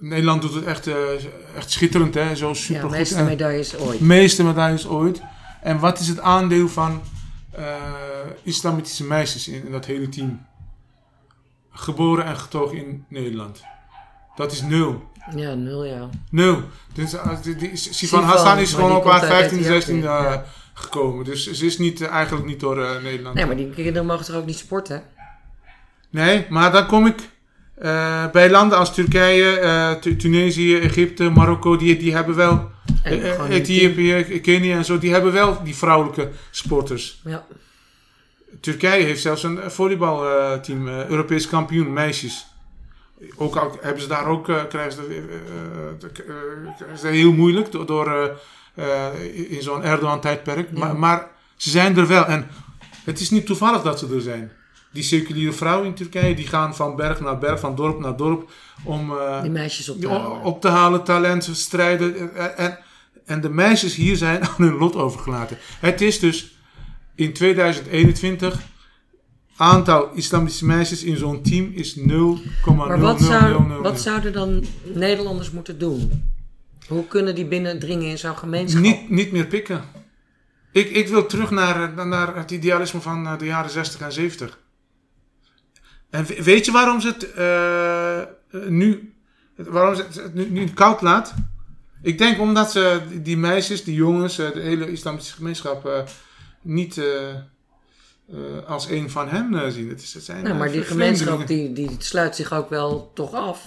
Nederland doet het echt, eh, echt schitterend, hè? zo Ja, super de goed. meeste medailles ooit. meeste medailles ooit. En wat is het aandeel van eh, islamitische meisjes in, in dat hele team? Geboren en getogen in Nederland. Dat is nul. Ja, nul ja. Nul. Dus, uh, die, die, Sivan Hassan is gewoon op haar komt uit 15, Ethiopië, 16 uh, ja. gekomen. Dus ze is niet, eh, eigenlijk niet door eh, Nederland. Nee, maar die kinderen mogen toch ook niet sporten? Nee, maar dan kom ik eh, bij landen als Turkije, eh, Tu- Tunesië, Egypte, Marokko. Die, die hebben wel, eh, Ethiopië, Kenia en zo. Die hebben wel die vrouwelijke sporters. Ja. Turkije heeft zelfs een volleybalteam, Europees kampioen, meisjes. Ook al hebben ze daar ook, krijgen ze, heel moeilijk door, door in zo'n Erdogan-tijdperk. Ja. Maar, maar ze zijn er wel. En het is niet toevallig dat ze er zijn. Die circuliere vrouwen in Turkije, die gaan van berg naar berg, van dorp naar dorp, om eh, Die meisjes op te halen. op te halen, talenten, strijden. En, en, en de meisjes hier zijn aan hun lot overgelaten. Het is dus in 2021 aantal islamitische meisjes in zo'n team is 0,000000. Maar wat, zou, wat zouden dan Nederlanders moeten doen? Hoe kunnen die binnendringen in zo'n gemeenschap? niet, niet meer pikken. Ik, ik wil terug naar, eh, naar het idealisme van eh, de jaren 60 en 70. En we- weet je waarom ze het eh, nu, waarom ze het nu, nu koud laat? Ik denk omdat ze die- meisjes, die jongens, eh, de hele islamitische gemeenschap eh, niet als een van hen zien. Het, is, het zijn Nou, maar die gemeenschap die, die sluit zich ook wel toch af.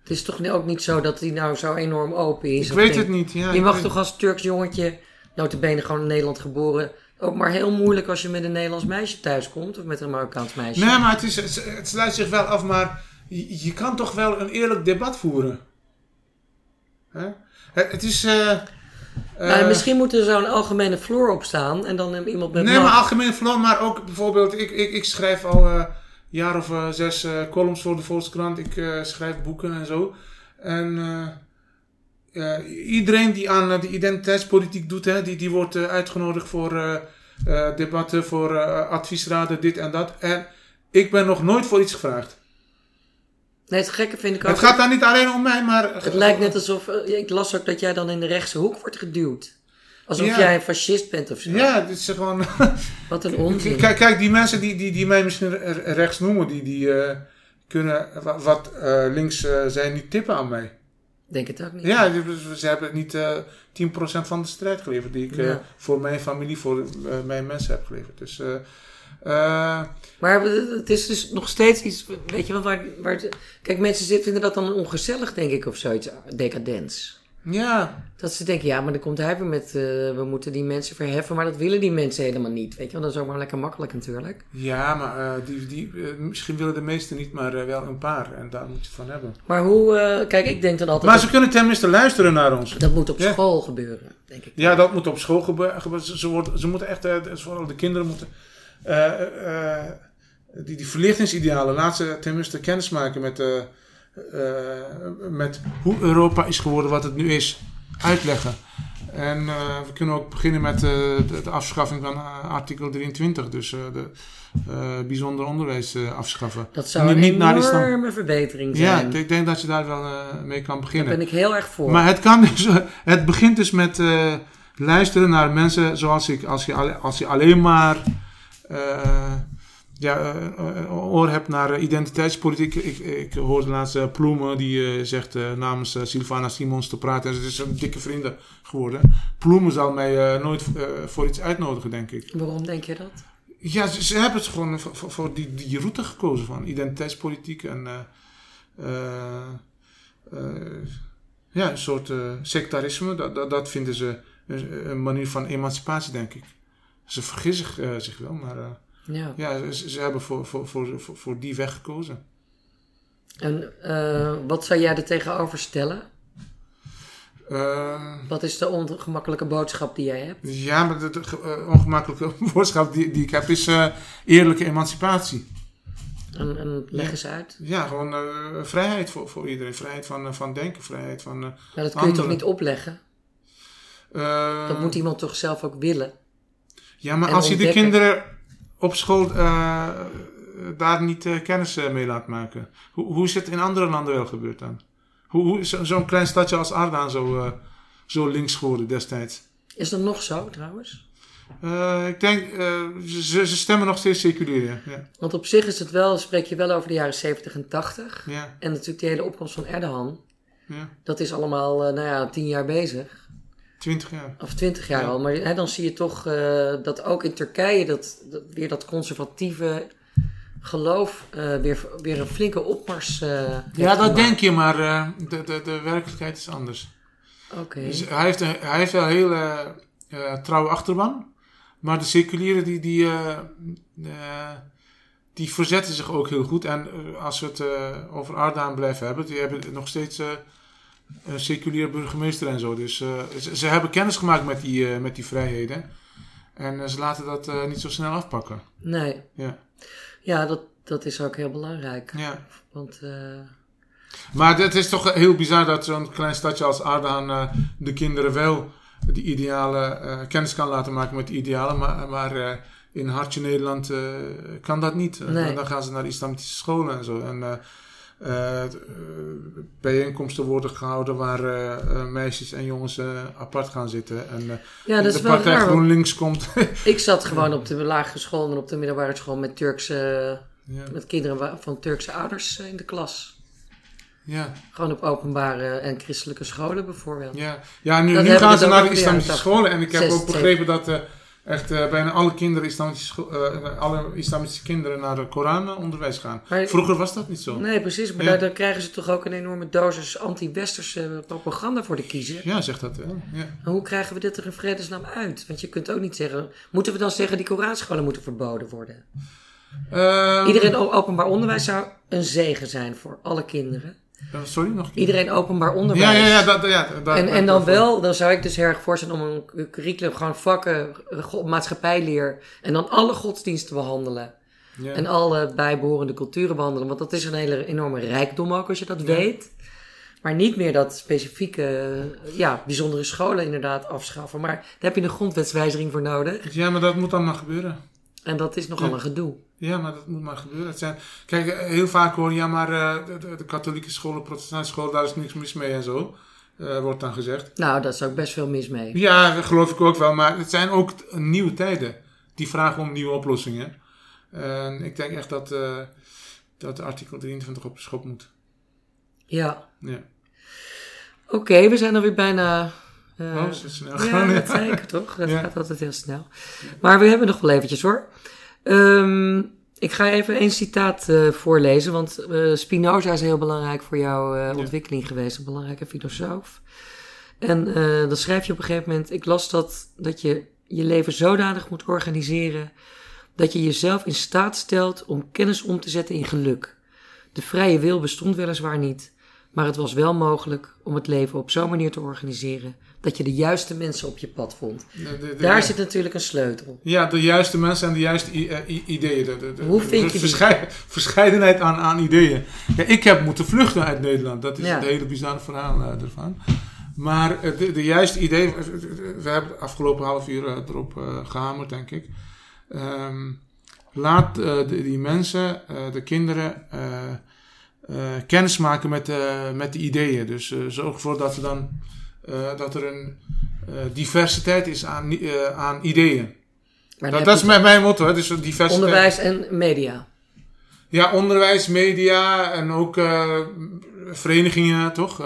Het is toch ook niet zo dat die nou zo enorm open is? Ik weet het niet. Ja, Je mag toch als Turks jongetje, notabene gewoon in Nederland geboren, ook maar heel moeilijk als je met een Nederlands meisje thuis komt of met een Marokkaans meisje. Nee, maar het, is, het, het sluit zich wel af, maar je, je kan toch wel een eerlijk debat voeren. Hè? Het, het is. eh, eh, Nou, misschien moet er zo'n algemene floor op staan en dan iemand met nee, maar algemeen verloren, maar ook bijvoorbeeld, ik, ik, ik schrijf al eh, een jaar of eh, zes eh, columns voor de Volkskrant. Ik eh, schrijf boeken en zo. En eh, iedereen die aan eh, de identiteitspolitiek doet, hè, die, die wordt eh, uitgenodigd voor debatten, voor adviesraden, dit en dat. En ik ben nog nooit voor iets gevraagd. Nee, het gekke vind ik ook. Het gaat daar niet alleen om mij, maar... Het lijkt net alsof, ik las ook dat jij dan in de rechtse hoek wordt geduwd. Alsof Ja. jij een fascist bent of zo. Ja, het is gewoon... Wat een onzin. kijk, kijk, die mensen die, die, die mij misschien re- rechts noemen, die, die kunnen wa- wat links zijn niet tippen aan mij. Denk het ook niet. Ja, die- ze hebben niet eh 10% van de strijd geleverd die ik eh, voor mijn familie, voor eh, mijn mensen heb geleverd. Dus... Maar het is dus nog steeds iets, weet je wel, waar, waar kijk, mensen vinden dat dan ongezellig, denk ik, of zoiets, decadents. Ja, Dat ze denken, ja, maar dan komt hij weer met, eh, we moeten die mensen verheffen, maar dat willen die mensen helemaal niet. Weet je wel, dat is ook maar lekker makkelijk natuurlijk. ja, maar eh, die, die, eh, misschien willen de meesten niet, maar wel een paar. En daar moet je het van hebben. Maar hoe, kijk, ik denk dan altijd, Maar ze kunnen tenminste luisteren naar ons. dat moet op Ja. school gebeuren, denk ik. Ja, dat moet op school gebeuren. Ze, ze, worden- ze moeten echt, vooral de kinderen moeten, die, die verlichtingsidealen, laat ze tenminste kennis maken met, met hoe Europa is geworden wat het nu is. Uitleggen. En eh, we kunnen ook beginnen met eh, de, de afschaffing van eh, artikel 23, dus eh, de eh, bijzonder onderwijs eh, afschaffen. Dat zou Niet- een niet enorme verbetering Ja, zijn. ik denk dat je daar wel eh, mee kan Daar beginnen. ben ik heel erg voor. Maar het, kan dus, het begint dus met eh, luisteren naar mensen zoals ik. Als je, als je alleen maar eh, ja, eh, eh, oor hebt naar eh, identiteitspolitiek. Ik, ik hoorde laatst Ploemen die zegt namens Sylvana Simons te praten. En ze is een dikke vrienden geworden. Ploemen zal mij nooit voor iets uitnodigen, denk ik. Waarom denk je dat? Ja, ze, ze hebben het gewoon voor, die, die route gekozen van identiteitspolitiek en ja, een soort sectarisme. Dat, dat, dat vinden ze een, een manier van emancipatie, denk ik. Ze vergissen zich, zich wel, maar Ja. ja, ze, ze hebben voor, voor, voor, voor, voor die weg gekozen. En eh, wat zou jij er tegenover stellen? Eh, Wat is de ongemakkelijke boodschap die jij hebt? ja, maar de, eh, ongemakkelijke boodschap die, die ik heb is eerlijke emancipatie. En, en leg Ja. eens uit. Ja, gewoon vrijheid voor, voor iedereen. Vrijheid van, van denken, vrijheid van... Maar dat kun je toch niet opleggen? Dat moet iemand toch zelf ook willen? Ja, maar en als je de kinderen op school eh, daar niet eh, kennis eh, mee laat maken. Hoe, hoe is het in andere landen wel gebeurd dan? Hoe, hoe zo- zo'n klein stadje als Ardaan zo, zo links geworden destijds? Is dat nog zo trouwens? Ik denk, ze, ze stemmen nog steeds seculier, ja. Want op zich is het wel, spreek je wel over de jaren 70 en 80. Ja, En natuurlijk die hele opkomst van Erdogan. ja. Dat is allemaal, nou ja, tien jaar bezig. 20 jaar. Of twintig jaar Ja. al. Maar hè, dan zie je toch eh, dat ook in Turkije dat, dat weer dat conservatieve geloof eh, weer, weer een flinke opmars heeft Ja, dat denk je, maar de, de, de werkelijkheid is anders. Oké. Dus hij, heeft een, hij heeft wel een hele trouwe achterban. Maar de seculieren die, die, die verzetten zich ook heel goed. En als we het over Ardaan blijven hebben, die hebben nog steeds eh, een seculiere burgemeester en zo. Dus eh, ze, ze hebben kennis gemaakt met die, eh, met die vrijheden. En ze laten dat niet zo snel afpakken. Nee. Ja. Ja, dat, dat is ook heel belangrijk. Ja. Want Maar het is toch heel bizar dat zo'n klein stadje als Ardaan eh, de kinderen wel die ideale kennis kan laten maken met die idealen. Maar, maar in hartje Nederland kan dat niet. Nee. Dan gaan ze naar islamitische scholen en zo. En bijeenkomsten worden gehouden waar eh, eh, meisjes en jongens eh, apart gaan zitten. En eh, ja, dat de is partij raar. GroenLinks komt. Ik zat gewoon op de lagere school en op de middelbare school met Turkse, ja, met kinderen van Turkse ouders eh, in de klas. ja, Gewoon op openbare en christelijke scholen bijvoorbeeld. ja. ja, nu, nu gaan ze naar de islamitische 80. scholen. En ik heb ook begrepen dat eh, echt eh, bijna alle kinderen, islamitische scho- eh, alle islamitische kinderen naar de Koran onderwijs gaan. Maar- Vroeger was dat niet zo. Nee, precies. Maar Ja. daar, daar krijgen ze toch ook een enorme dosis anti-westerse propaganda voor de kiezer. Ja, zeg dat wel. Ja. Maar hoe krijgen we dit er in vredesnaam uit? Want je kunt ook niet zeggen... Moeten we dan zeggen die Koranscholen moeten verboden worden? Ehm, Iedereen openbaar onderwijs zou een zegen zijn voor alle kinderen. Eh, sorry, nog een keer. Iedereen openbaar onderwijs. Ja, ja, ja. Dat, ja En, en dan wel, dan zou ik dus heel erg voorstellen om een cu- curriculum, gewoon vakken, eh, maatschappijleer. En dan alle godsdiensten behandelen. Ja. En alle bijbehorende culturen behandelen. Want dat is een hele enorme rijkdom ook als je dat weet. Maar niet meer dat specifieke, eh, ja, bijzondere scholen inderdaad afschaffen. Maar daar heb je een grondwetswijziging voor nodig. ja, maar dat moet dan maar gebeuren. En dat is nogal Ja. een gedoe. Ja, maar dat moet maar gebeuren. Het zijn, kijk, eh, heel vaak hoor je, ja, maar eh, de, katholieke scholen, protestantse scholen, daar is niks mis mee en zo. eh, wordt dan gezegd. Nou, daar is ook best veel mis mee. Ja, dat geloof ik ook wel. Maar het zijn ook nieuwe tijden. Die vragen om nieuwe oplossingen. En ik denk echt dat, dat artikel 23 op de schop moet. Ja. Ja. Oké, we zijn alweer bijna... eh, oh, het snel Ja, dat zei ik toch? Dat Ja. gaat altijd heel snel. Maar we hebben nog wel eventjes hoor. Ehm, ik ga even één citaat eh, voorlezen, want eh, Spinoza is heel belangrijk voor jouw ontwikkeling geweest, een belangrijke filosoof. En dan schrijf je op een gegeven moment, ik las dat, dat je je leven zodanig moet organiseren dat je jezelf in staat stelt om kennis om te zetten in geluk. De vrije wil bestond weliswaar niet, maar het was wel mogelijk om het leven op zo'n manier te organiseren dat je de juiste mensen op je pad vond. De- de- de- Daar zit natuurlijk een sleutel. Ja, de juiste mensen en de juiste eh, ideeën. De, de, de- Hoe vind je die? verschei- verscheidenheid aan, aan ideeën. Ja, ik heb moeten vluchten uit Nederland. Dat is Ja. het hele bizarre verhaal eh, ervan. Maar eh, de, de juiste ideeën... We hebben het afgelopen half uur eh, erop eh, gehamerd, denk ik. Ehm, laat die mensen, de kinderen... kennis maken met, met de ideeën. Dus zorg ervoor dat, er dan, eh, dat er een eh, diversiteit is aan, eh, aan ideeën. Maar Dat, is mijn, mijn motto, hè? Dus een diversiteit. onderwijs en media. Ja, onderwijs, media en ook verenigingen, toch?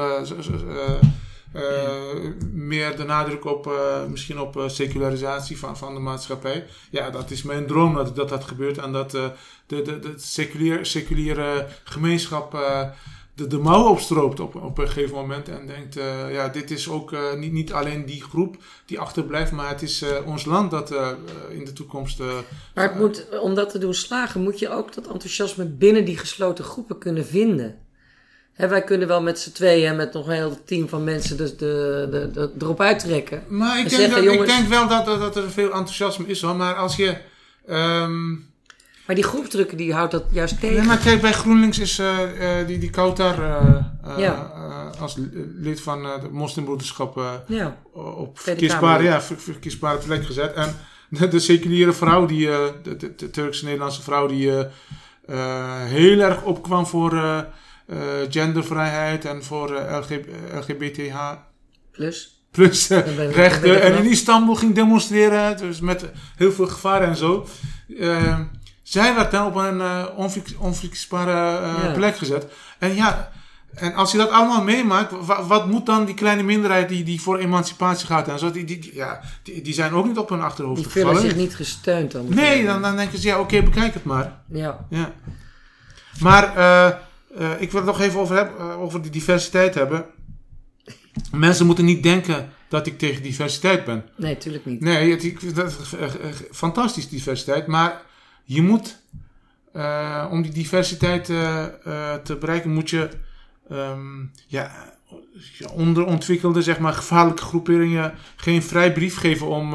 Meer de nadruk op misschien op secularisatie van, van de maatschappij. Ja, dat is mijn droom dat dat, dat gebeurt en dat de, de, de seculier, seculiere gemeenschap de, de mouwen opstroopt op, op een gegeven moment en denkt, eh, ja, dit is ook eh, niet, niet alleen die groep die achterblijft, maar het is eh, ons land dat in de toekomst... Maar het moet, om dat te doen slagen, moet je ook dat enthousiasme binnen die gesloten groepen kunnen vinden. Hè, wij kunnen wel met z'n tweeën en met nog een heel team van mensen dus de, de, de, erop uittrekken. Maar ik En denk, zeggen, dat, jongens- ik denk wel dat, dat, dat er veel enthousiasme is hoor. Maar als je. ehm, Maar die groepsdrukken die houdt dat juist tegen. nee, maar kijk, bij GroenLinks is eh, eh, die, die Kautar eh, Ja. als lid van de moslimbroederschap Ja, op verkiesbare, ja, ver- verkiesbare plek gezet. En de, de seculiere vrouw, die, de, de, de Turkse-Nederlandse vrouw, die heel erg opkwam voor gendervrijheid en voor LG, LGBTH plus. plus rechten. En in. Istanbul ging demonstreren, dus met heel veel gevaar en zo. Zij werd dan op een Ja. plek gezet. En ja, en als je dat allemaal meemaakt, wa- wat moet dan die kleine minderheid die, die voor emancipatie gaat en zo, die, die, die- ja, die, die zijn ook niet op hun achterhoofd Die voelen gevallen. zich niet gesteund dan. Nee, dan, dan denken ze, ja, oké, bekijk het maar. Ja, Ja. Maar eh, ik wil het nog even over, heb, eh, over die diversiteit hebben. Mensen moeten niet denken dat ik tegen diversiteit ben. nee, tuurlijk niet. Nee, het, ik dat fantastisch diversiteit. Maar je moet, eh, om die diversiteit eh, eh, te bereiken, moet je ehm, ja, ja, onderontwikkelde, zeg maar, gevaarlijke groeperingen geen vrij brief geven om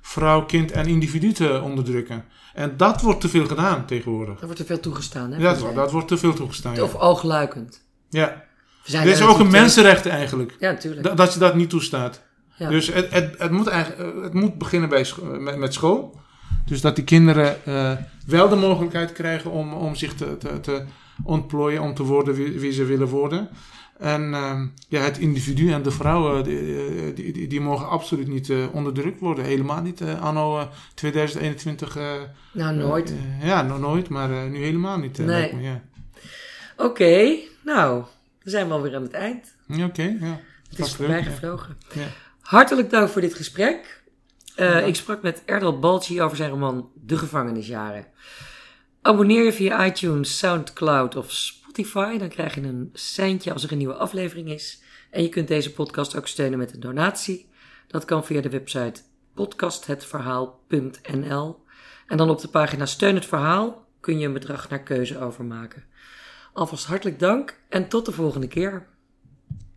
vrouw, kind en individu te onderdrukken. En dat wordt te veel gedaan tegenwoordig. Er wordt er veel toegestaan, hè? Ja, dat, dat wordt te veel toegestaan. Ja. Of oogluikend. ja. We zijn Dit is ook een mensenrecht eigenlijk. Ja, natuurlijk. Dat, dat je dat niet toestaat. Ja. Dus het, het, het, moet eigenlijk, het moet beginnen bij met, met school. Dus dat die kinderen eh, wel de mogelijkheid krijgen om, om zich te, te, te ontplooien, om te worden wie, wie ze willen worden. En ehm, ja, het individu en de vrouwen, die, die, die, die mogen absoluut niet eh, onderdrukt worden. Helemaal niet eh, anno eh, 2021. eh, nou, nooit. eh, ja, nog nooit, maar eh, nu helemaal niet. eh, Nee. ja. Oké, nou, we zijn wel weer aan het eind. Oké, ja. Het is voorbij gevlogen. Ja. Hartelijk dank voor dit gesprek. Eh, Ja. Ik sprak met Erdal Balci over zijn roman De Gevangenisjaren. Abonneer je via iTunes, Soundcloud of Spotify. Dan krijg je een seintje als er een nieuwe aflevering is. En je kunt deze podcast ook steunen met een donatie. Dat kan via de website podcasthetverhaal.nl. En dan op de pagina Steun het Verhaal kun je een bedrag naar keuze overmaken. Alvast hartelijk dank en tot de volgende keer.